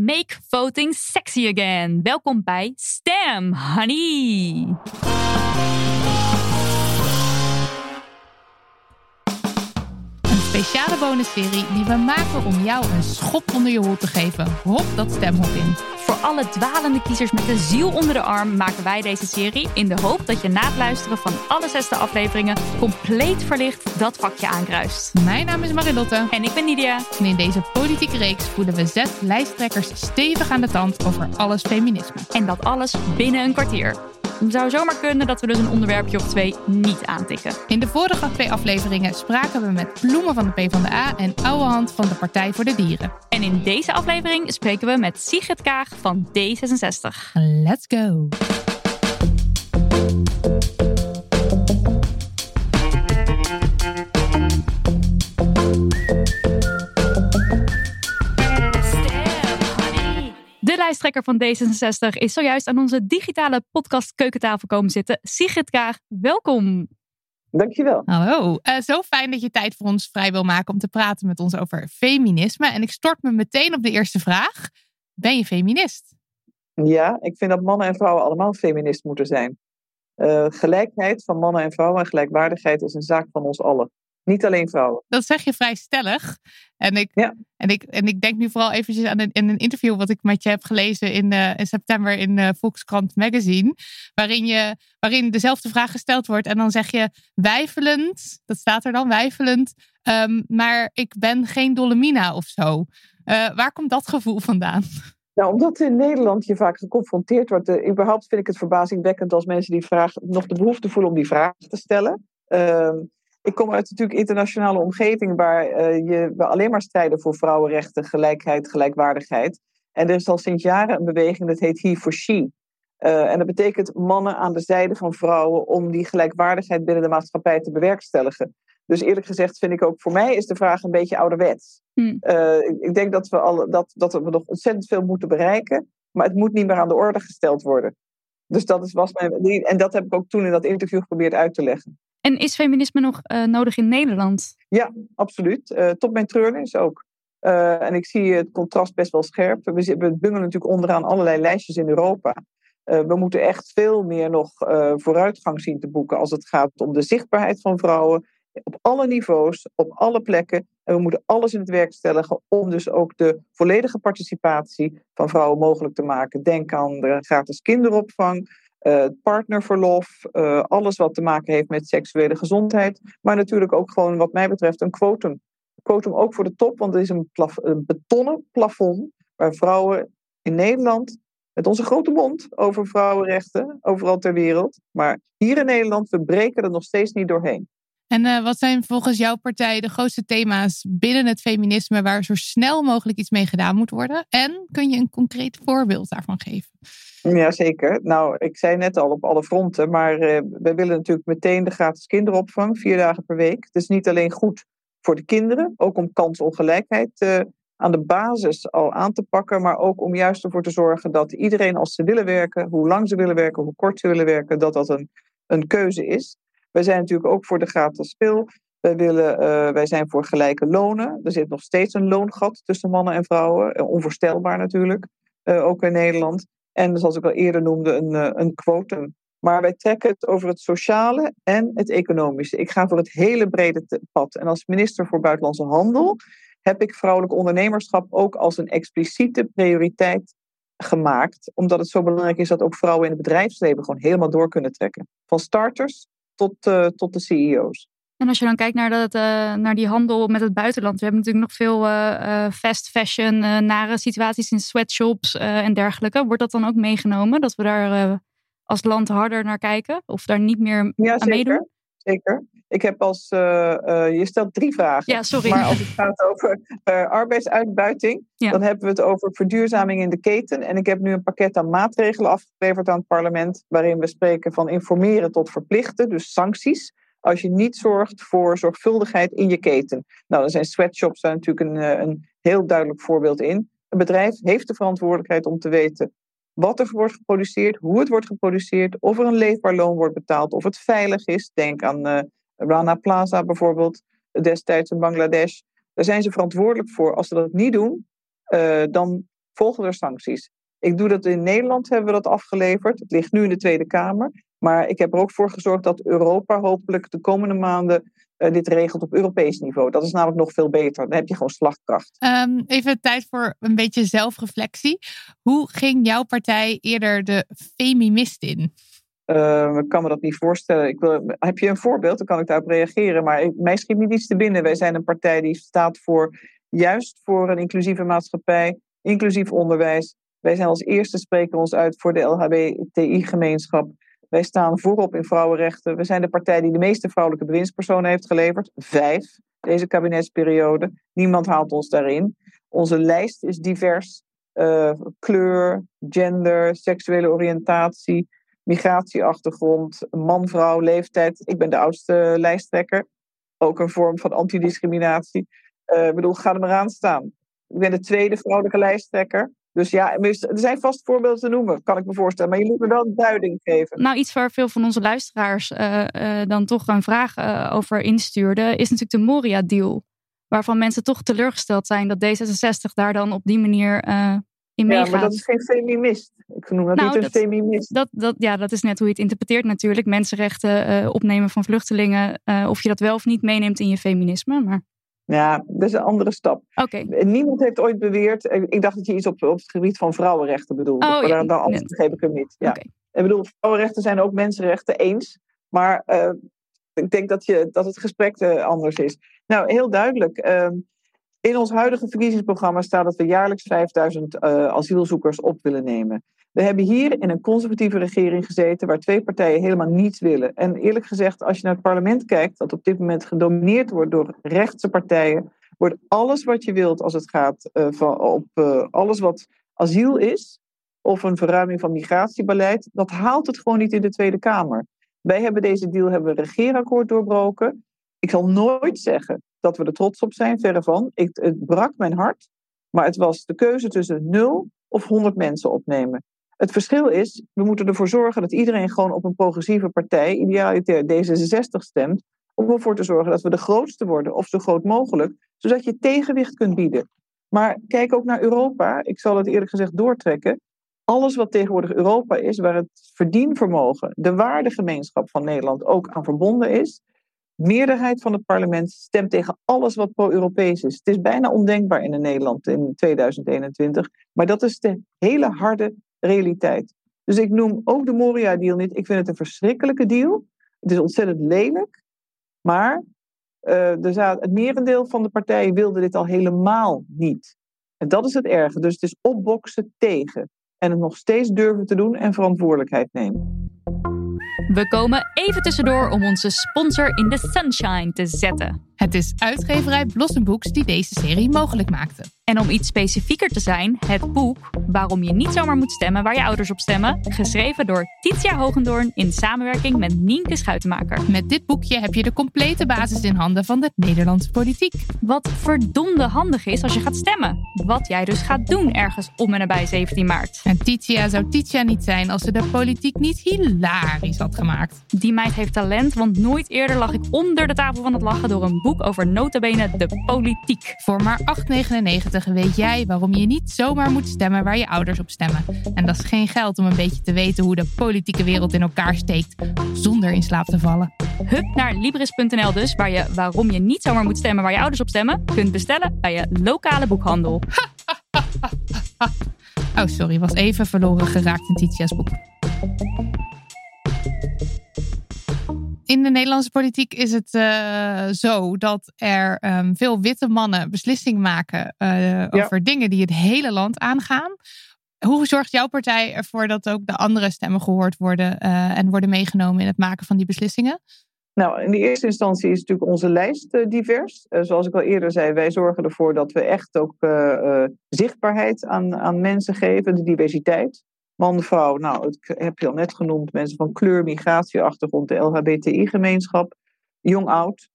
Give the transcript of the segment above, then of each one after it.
Make voting sexy again. Welkom bij Stem, honey. Speciale bonusserie die we maken om jou een schop onder je hol te geven. Hop dat stemhok in. Voor alle dwalende kiezers met de ziel onder de arm maken wij deze serie in de hoop dat je na het luisteren van alle zesde afleveringen compleet verlicht dat vakje aankruist. Mijn naam is Marilotte. En ik ben Nidia. En in deze politieke reeks voelen we zes lijsttrekkers stevig aan de tand over alles feminisme. En dat alles binnen een kwartier. Het zou zomaar kunnen dat we dus een onderwerpje of twee niet aantikken. In de vorige twee afleveringen spraken we met Bloemen van de PvdA en Ouwehand van de Partij voor de Dieren. En in deze aflevering spreken we met Sigrid Kaag van D66. Let's go! Lijsttrekker van D66 is zojuist aan onze digitale podcast keukentafel komen zitten. Sigrid Kaag, welkom. Dankjewel. Hallo. Eh, zo fijn dat je tijd voor ons vrij wil maken om te praten met ons over feminisme. En ik stort me meteen op de eerste vraag. Ben je feminist? Ja, ik vind dat mannen en vrouwen allemaal feminist moeten zijn. Eh, gelijkheid van mannen en vrouwen en gelijkwaardigheid is een zaak van ons allen. Niet alleen vrouwen. Dat zeg je vrij stellig. En ik, Ja. en ik, en ik denk nu vooral eventjes aan een, in een interview wat ik met je heb gelezen in, eh, in september in eh, Volkskrant Magazine. Waarin, je, waarin dezelfde vraag gesteld wordt. En dan zeg je wijfelend, dat staat er dan, wijfelend. ehm, maar ik ben geen Dolomina of zo. Eh, waar komt dat gevoel vandaan? Nou, omdat in Nederland je vaak geconfronteerd wordt. eh, überhaupt vind ik het verbazingwekkend als mensen die vraag nog de behoefte voelen om die vraag te stellen. Ehm, ik kom uit natuurlijk internationale omgeving waar eh, je, we alleen maar strijden voor vrouwenrechten, gelijkheid, gelijkwaardigheid. En er is al sinds jaren een beweging dat heet He for She. Eh, en dat betekent mannen aan de zijde van vrouwen om die gelijkwaardigheid binnen de maatschappij te bewerkstelligen. Dus eerlijk gezegd vind ik ook, voor mij is de vraag een beetje ouderwets. Hmm. Eh, ik, ik denk dat we, al, dat, dat we nog ontzettend veel moeten bereiken, maar het moet niet meer aan de orde gesteld worden. Dus dat is, was mijn. En dat heb ik ook toen in dat interview geprobeerd uit te leggen. En is feminisme nog eh, nodig in Nederland? Ja, absoluut. Eh, tot mijn treurnis ook. Eh, en ik zie het contrast best wel scherp. We, we bungelen natuurlijk onderaan allerlei lijstjes in Europa. We moeten echt veel meer nog vooruitgang zien te boeken als het gaat om de zichtbaarheid van vrouwen op alle niveaus, op alle plekken. En we moeten alles in het werk stellen om dus ook de volledige participatie van vrouwen mogelijk te maken. Denk aan de gratis kinderopvang, partnerverlof, eh, alles wat te maken heeft met seksuele gezondheid. Maar natuurlijk ook gewoon, wat mij betreft, een quotum. Quotum ook voor de top, want er is een, een betonnen plafond waar vrouwen in Nederland, met onze grote mond over vrouwenrechten, overal ter wereld. Maar hier in Nederland, we breken er nog steeds niet doorheen. En eh, wat zijn volgens jouw partij de grootste thema's binnen het feminisme waar zo snel mogelijk iets mee gedaan moet worden? En kun je een concreet voorbeeld daarvan geven? Jazeker. Nou, ik zei net al op alle fronten, maar eh, wij willen natuurlijk meteen de gratis kinderopvang, vier dagen per week. Het is niet alleen goed voor de kinderen, ook om kansongelijkheid eh, aan de basis al aan te pakken, maar ook om juist ervoor te zorgen dat iedereen als ze willen werken, hoe lang ze willen werken, hoe kort ze willen werken, dat dat een, een keuze is. Wij zijn natuurlijk ook voor de gratis speel. Wij, willen, eh, wij zijn voor gelijke lonen. Er zit nog steeds een loongat tussen mannen en vrouwen. Onvoorstelbaar natuurlijk, ook in Nederland. En zoals ik al eerder noemde, een, eh, een quotum. Maar wij trekken het over het sociale en het economische. Ik ga voor het hele brede pad. En als minister voor Buitenlandse Handel heb ik vrouwelijk ondernemerschap ook als een expliciete prioriteit gemaakt. Omdat het zo belangrijk is dat ook vrouwen in het bedrijfsleven gewoon helemaal door kunnen trekken. Van starters tot, uh, tot de CEO's. En als je dan kijkt naar, dat, uh, naar die handel met het buitenland. We hebben natuurlijk nog veel uh, fast fashion, nare situaties in sweatshops en dergelijke. Wordt dat dan ook meegenomen? Dat we daar als land harder naar kijken? Of daar niet meer ja, aan zeker, meedoen? Zeker. Ik heb als. je stelt drie vragen. Ja, sorry. Maar als het gaat over arbeidsuitbuiting. Ja. dan hebben we het over verduurzaming in de keten. En ik heb nu een pakket aan maatregelen afgeleverd aan het parlement. waarin we spreken van informeren tot verplichten, dus sancties als je niet zorgt voor zorgvuldigheid in je keten. Nou, er zijn sweatshops daar natuurlijk een, een heel duidelijk voorbeeld in. Een bedrijf heeft de verantwoordelijkheid om te weten wat er wordt geproduceerd, hoe het wordt geproduceerd, of er een leefbaar loon wordt betaald, of het veilig is. Denk aan uh, Rana Plaza bijvoorbeeld, destijds in Bangladesh. Daar zijn ze verantwoordelijk voor. Als ze dat niet doen, uh, dan volgen er sancties. Ik doe dat in Nederland, hebben we dat afgeleverd. Het ligt nu in de Tweede Kamer. Maar ik heb er ook voor gezorgd dat Europa hopelijk de komende maanden uh, dit regelt op Europees niveau. Dat is namelijk nog veel beter. Dan heb je gewoon slagkracht. Um, even tijd voor een beetje zelfreflectie. Hoe ging jouw partij eerder de feminist in? Uh, ik kan me dat niet voorstellen. Ik wil, heb je een voorbeeld? Dan kan ik daarop reageren. Maar ik, mij schiet niet iets te binnen. Wij zijn een partij die staat voor juist voor een inclusieve maatschappij, inclusief onderwijs. Wij zijn als eerste spreken ons uit voor de LHBTI-gemeenschap. Wij staan voorop in vrouwenrechten. We zijn de partij die de meeste vrouwelijke bewindspersonen heeft geleverd. Vijf, deze kabinetsperiode. Niemand haalt ons daarin. Onze lijst is divers. Uh, kleur, gender, seksuele oriëntatie, migratieachtergrond, man, vrouw, leeftijd. Ik ben de oudste lijsttrekker. Ook een vorm van antidiscriminatie. Uh, ik bedoel, ga er maar aan staan. Ik ben de tweede vrouwelijke lijsttrekker. Dus ja, er zijn vast voorbeelden te noemen, kan ik me voorstellen. Maar je moet me wel een duiding geven. Nou, iets waar veel van onze luisteraars uh, uh, dan toch een vraag uh, over instuurden, is natuurlijk de Moria-deal. Waarvan mensen toch teleurgesteld zijn dat D66 daar dan op die manier in meegaat. Ja, maar dat is geen feminist. Ik noem dat nou, niet een dat, feminist. Dat, dat, ja, dat is net hoe je het interpreteert natuurlijk. Mensenrechten opnemen van vluchtelingen. of je dat wel of niet meeneemt in je feminisme. Maar... Ja, dat is een andere stap. Okay. Niemand heeft ooit beweerd. Ik dacht dat je iets op, op het gebied van vrouwenrechten bedoelde. Oh, maar ja, dan, anders begreep ik hem niet. Ja. Okay. Ik bedoel, vrouwenrechten zijn ook mensenrechten eens. Maar uh, ik denk dat, je, dat het gesprek uh, anders is. Nou, heel duidelijk. Uh, in ons huidige verkiezingsprogramma staat dat we jaarlijks 5000 uh, asielzoekers op willen nemen. We hebben hier in een conservatieve regering gezeten waar twee partijen helemaal niets willen. En eerlijk gezegd, als je naar het parlement kijkt, dat op dit moment gedomineerd wordt door rechtse partijen, wordt alles wat je wilt als het gaat uh, van, op uh, alles wat asiel is, of een verruiming van migratiebeleid, dat haalt het gewoon niet in de Tweede Kamer. Wij hebben deze deal, hebben een regeerakkoord doorbroken. Ik zal nooit zeggen dat we er trots op zijn, verre van. Ik, het brak mijn hart, maar het was de keuze tussen 0 of 100 mensen opnemen. Het verschil is, we moeten ervoor zorgen dat iedereen gewoon op een progressieve partij, idealiter D66, stemt. Om ervoor te zorgen dat we de grootste worden, of zo groot mogelijk, zodat je tegenwicht kunt bieden. Maar kijk ook naar Europa. Ik zal het eerlijk gezegd doortrekken. Alles wat tegenwoordig Europa is, waar het verdienvermogen, de waardegemeenschap van Nederland ook aan verbonden is. Meerderheid van het parlement stemt tegen alles wat pro-Europees is. Het is bijna ondenkbaar in Nederland in 2021. Maar dat is de hele harde realiteit. Dus ik noem ook de Moria-deal niet. Ik vind het een verschrikkelijke deal. Het is ontzettend lelijk. Maar uh, er zat, het merendeel van de partijen wilde dit al helemaal niet. En dat is het erge. Dus het is opboksen tegen. En het nog steeds durven te doen en verantwoordelijkheid nemen. We komen even tussendoor om onze sponsor in the sunshine te zetten. Het is uitgeverij Blossom Books die deze serie mogelijk maakte. En om iets specifieker te zijn, het boek Waarom je niet zomaar moet stemmen waar je ouders op stemmen, geschreven door Titia Hogendoorn in samenwerking met Nienke Schuitenmaker. Met dit boekje heb je de complete basis in handen van de Nederlandse politiek. Wat verdomde handig is als je gaat stemmen. Wat jij dus gaat doen ergens om en nabij 17 maart. En Titia zou Titia niet zijn als ze de politiek niet hilarisch had gemaakt. Die meid heeft talent, want nooit eerder lag ik onder de tafel van het lachen door een boek over notabene de politiek. Voor maar 8,99 weet jij waarom je niet zomaar moet stemmen waar je ouders op stemmen. En dat is geen geld om een beetje te weten hoe de politieke wereld in elkaar steekt, zonder in slaap te vallen. Hup naar Libris.nl dus, waar je waarom je niet zomaar moet stemmen waar je ouders op stemmen, kunt bestellen bij je lokale boekhandel. Oh, sorry, was even verloren geraakt in Titia's boek. In de Nederlandse politiek is het uh, zo dat er um, veel witte mannen beslissingen maken uh, over dingen die het hele land aangaan. Hoe zorgt jouw partij ervoor dat ook de andere stemmen gehoord worden uh, en worden meegenomen in het maken van die beslissingen? Nou, in de eerste instantie is natuurlijk onze lijst uh, divers. Uh, zoals ik al eerder zei, wij zorgen ervoor dat we echt ook zichtbaarheid aan, aan mensen geven, de diversiteit. Man, vrouw, nou, ik heb je al net genoemd, mensen van kleur, migratieachtergrond, de LHBTI-gemeenschap, jong, oud,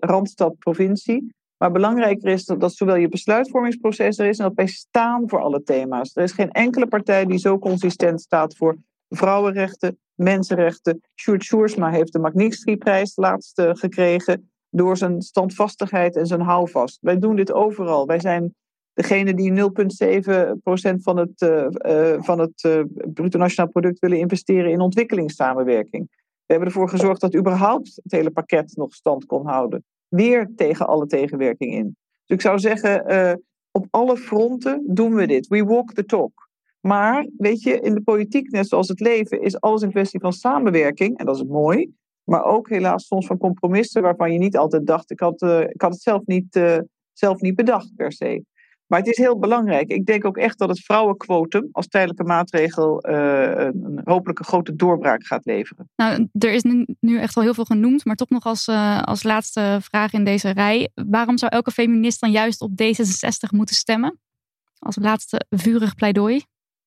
randstad, provincie. Maar belangrijker is dat, dat zowel je besluitvormingsproces er is en dat wij staan voor alle thema's. Er is geen enkele partij die zo consistent staat voor vrouwenrechten, mensenrechten. Sjoerd Sjoersma heeft de Magnitsky-prijs laatst uh, gekregen door zijn standvastigheid en zijn houvast. Wij doen dit overal. Wij zijn degene die 0,7% van het, uh, uh, van het bruto nationaal product willen investeren in ontwikkelingssamenwerking. We hebben ervoor gezorgd dat überhaupt het hele pakket nog stand kon houden. Weer tegen alle tegenwerking in. Dus ik zou zeggen, op alle fronten doen we dit. We walk the talk. Maar weet je, in de politiek, net zoals het leven, is alles een kwestie van samenwerking. En dat is mooi. Maar ook helaas soms van compromissen waarvan je niet altijd dacht. Ik had, ik had het zelf niet, zelf niet bedacht per se. Maar het is heel belangrijk. Ik denk ook echt dat het vrouwenquotum als tijdelijke maatregel uh, een, hopelijk een grote doorbraak gaat leveren. Nou, er is nu, echt wel heel veel genoemd, maar toch nog als, als laatste vraag in deze rij. Waarom zou elke feminist dan juist op D66 moeten stemmen? Als laatste vurig pleidooi.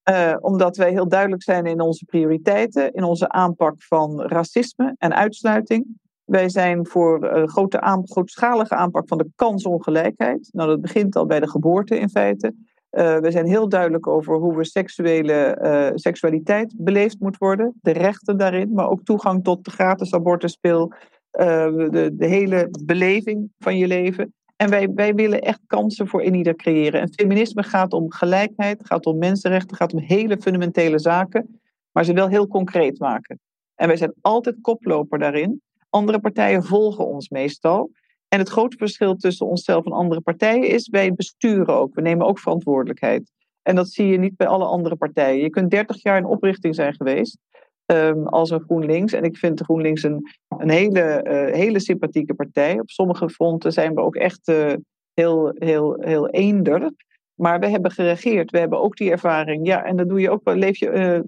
Uh, omdat wij heel duidelijk zijn in onze prioriteiten, in onze aanpak van racisme en uitsluiting. Wij zijn voor een grote aan, grootschalige aanpak van de kansongelijkheid. Nou, dat begint al bij de geboorte in feite. Uh, we zijn heel duidelijk over hoe we seksuele uh, seksualiteit beleefd moet worden. De rechten daarin, maar ook toegang tot de gratis abortuspil. de, de hele beleving van je leven. En wij, wij willen echt kansen voor ieder creëren. En feminisme gaat om gelijkheid, gaat om mensenrechten, gaat om hele fundamentele zaken, maar ze wel heel concreet maken. En wij zijn altijd koploper daarin. Andere partijen volgen ons meestal. En het grote verschil tussen onszelf en andere partijen is, wij besturen ook. We nemen ook verantwoordelijkheid. En dat zie je niet bij alle andere partijen. Je kunt 30 jaar in oprichting zijn geweest. Um, als een GroenLinks. En ik vind de GroenLinks een, een hele, uh, hele sympathieke partij. Op sommige fronten zijn we ook echt uh, heel, heel, heel eender. Maar we hebben geregeerd. We hebben ook die ervaring. Ja, en dan doe je ook, leef je, uh,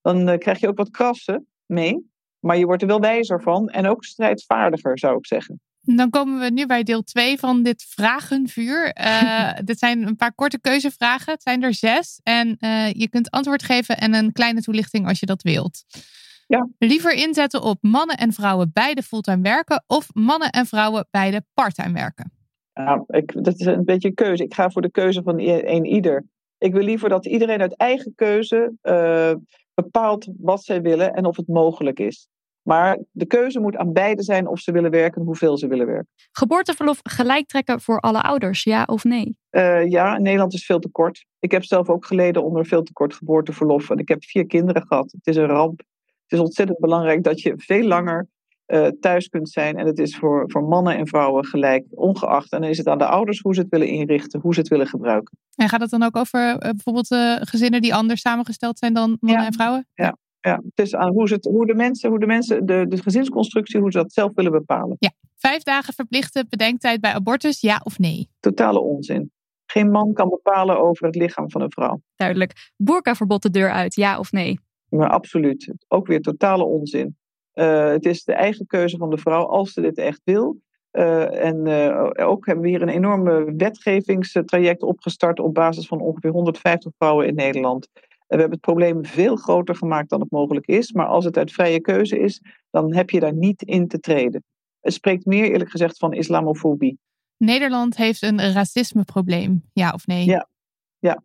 dan krijg je ook wat krassen mee. Maar je wordt er wel wijzer van. En ook strijdvaardiger, zou ik zeggen. Dan komen we nu bij deel 2 van dit vragenvuur. Uh, dit zijn een paar korte keuzevragen. Het zijn er zes. En uh, je kunt antwoord geven en een kleine toelichting als je dat wilt. Ja. Liever inzetten op mannen en vrouwen beide fulltime werken of mannen en vrouwen beide parttime werken? Nou, ik, dat is een beetje een keuze. Ik ga voor de keuze van een ieder. Ik wil liever dat iedereen uit eigen keuze uh, bepaalt wat zij willen en of het mogelijk is. Maar de keuze moet aan beide zijn of ze willen werken en hoeveel ze willen werken. Geboorteverlof gelijk trekken voor alle ouders, ja of nee? Uh, ja, Nederland is veel te kort. Ik heb zelf ook geleden onder veel te kort geboorteverlof. En ik heb vier kinderen gehad. Het is een ramp. Het is ontzettend belangrijk dat je veel langer uh, thuis kunt zijn. En het is voor, voor mannen en vrouwen gelijk, ongeacht. En dan is het aan de ouders hoe ze het willen inrichten, hoe ze het willen gebruiken. En gaat het dan ook over uh, bijvoorbeeld gezinnen die anders samengesteld zijn dan mannen ja. en vrouwen? Ja. Ja, het is aan hoe, ze het, hoe de mensen, hoe de, mensen de, de gezinsconstructie, hoe ze dat zelf willen bepalen. Ja, vijf dagen verplichte bedenktijd bij abortus, ja of nee? Totale onzin. Geen man kan bepalen over het lichaam van een vrouw. Duidelijk. Boerkaverbod de deur uit, ja of nee? Maar absoluut. Ook weer totale onzin. Uh, het is de eigen keuze van de vrouw als ze dit echt wil. Uh, en uh, ook hebben we hier een enorme wetgevingstraject opgestart op basis van ongeveer 150 vrouwen in Nederland. We hebben het probleem veel groter gemaakt dan het mogelijk is. Maar als het uit vrije keuze is, dan heb je daar niet in te treden. Het spreekt meer eerlijk gezegd van islamofobie. Nederland heeft een racismeprobleem, ja of nee? Ja, ja.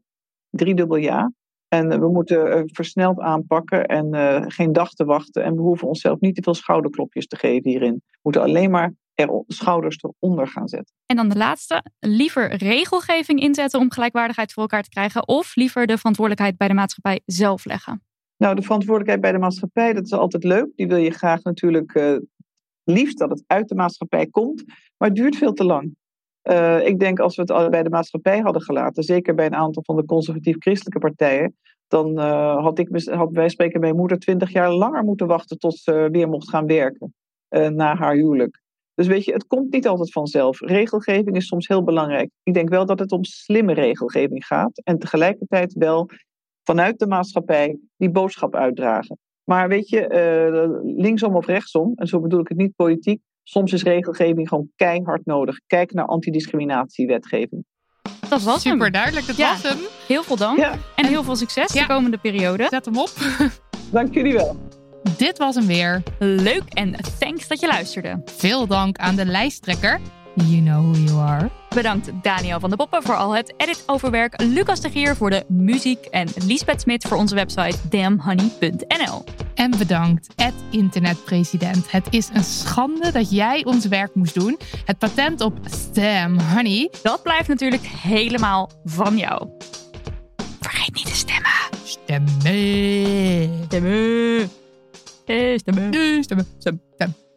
driedubbel ja. En we moeten versneld aanpakken en geen dag te wachten. En we hoeven onszelf niet te veel schouderklopjes te geven hierin. We moeten alleen maar er schouders eronder gaan zetten. En dan de laatste. Liever regelgeving inzetten om gelijkwaardigheid voor elkaar te krijgen. Of liever de verantwoordelijkheid bij de maatschappij zelf leggen? Nou, de verantwoordelijkheid bij de maatschappij, dat is altijd leuk. Die wil je graag natuurlijk uh, liefst dat het uit de maatschappij komt. Maar het duurt veel te lang. Uh, ik denk als we het al bij de maatschappij hadden gelaten, zeker bij een aantal van de conservatief-christelijke partijen, dan uh, had, ik, had wij spreken mijn moeder twintig jaar langer moeten wachten tot ze weer mocht gaan werken na haar huwelijk. Dus weet je, het komt niet altijd vanzelf. Regelgeving is soms heel belangrijk. Ik denk wel dat het om slimme regelgeving gaat en tegelijkertijd wel vanuit de maatschappij die boodschap uitdragen. Maar weet je, uh, linksom of rechtsom, en zo bedoel ik het niet politiek, soms is regelgeving gewoon keihard nodig. Kijk naar antidiscriminatiewetgeving. Dat was Super hem. duidelijk, dat was hem. Heel veel dank ja. en heel veel succes ja. de komende periode. Zet hem op. Dank jullie wel. Dit was hem weer. Leuk en thanks dat je luisterde. Veel dank aan de lijsttrekker. You know who you are. Bedankt Daniel van de Poppen voor al het editoverwerk, Lucas de Gier voor de muziek en Lisbeth Smit voor onze website damnhoney.nl. En bedankt, Ed Internetpresident. Het is een schande dat jij ons werk moest doen. Het patent op Stem Honey. Dat blijft natuurlijk helemaal van jou. Vergeet niet te stemmen. Stemmen. Stemmen. Stemmen. Stemmen. Stemmen.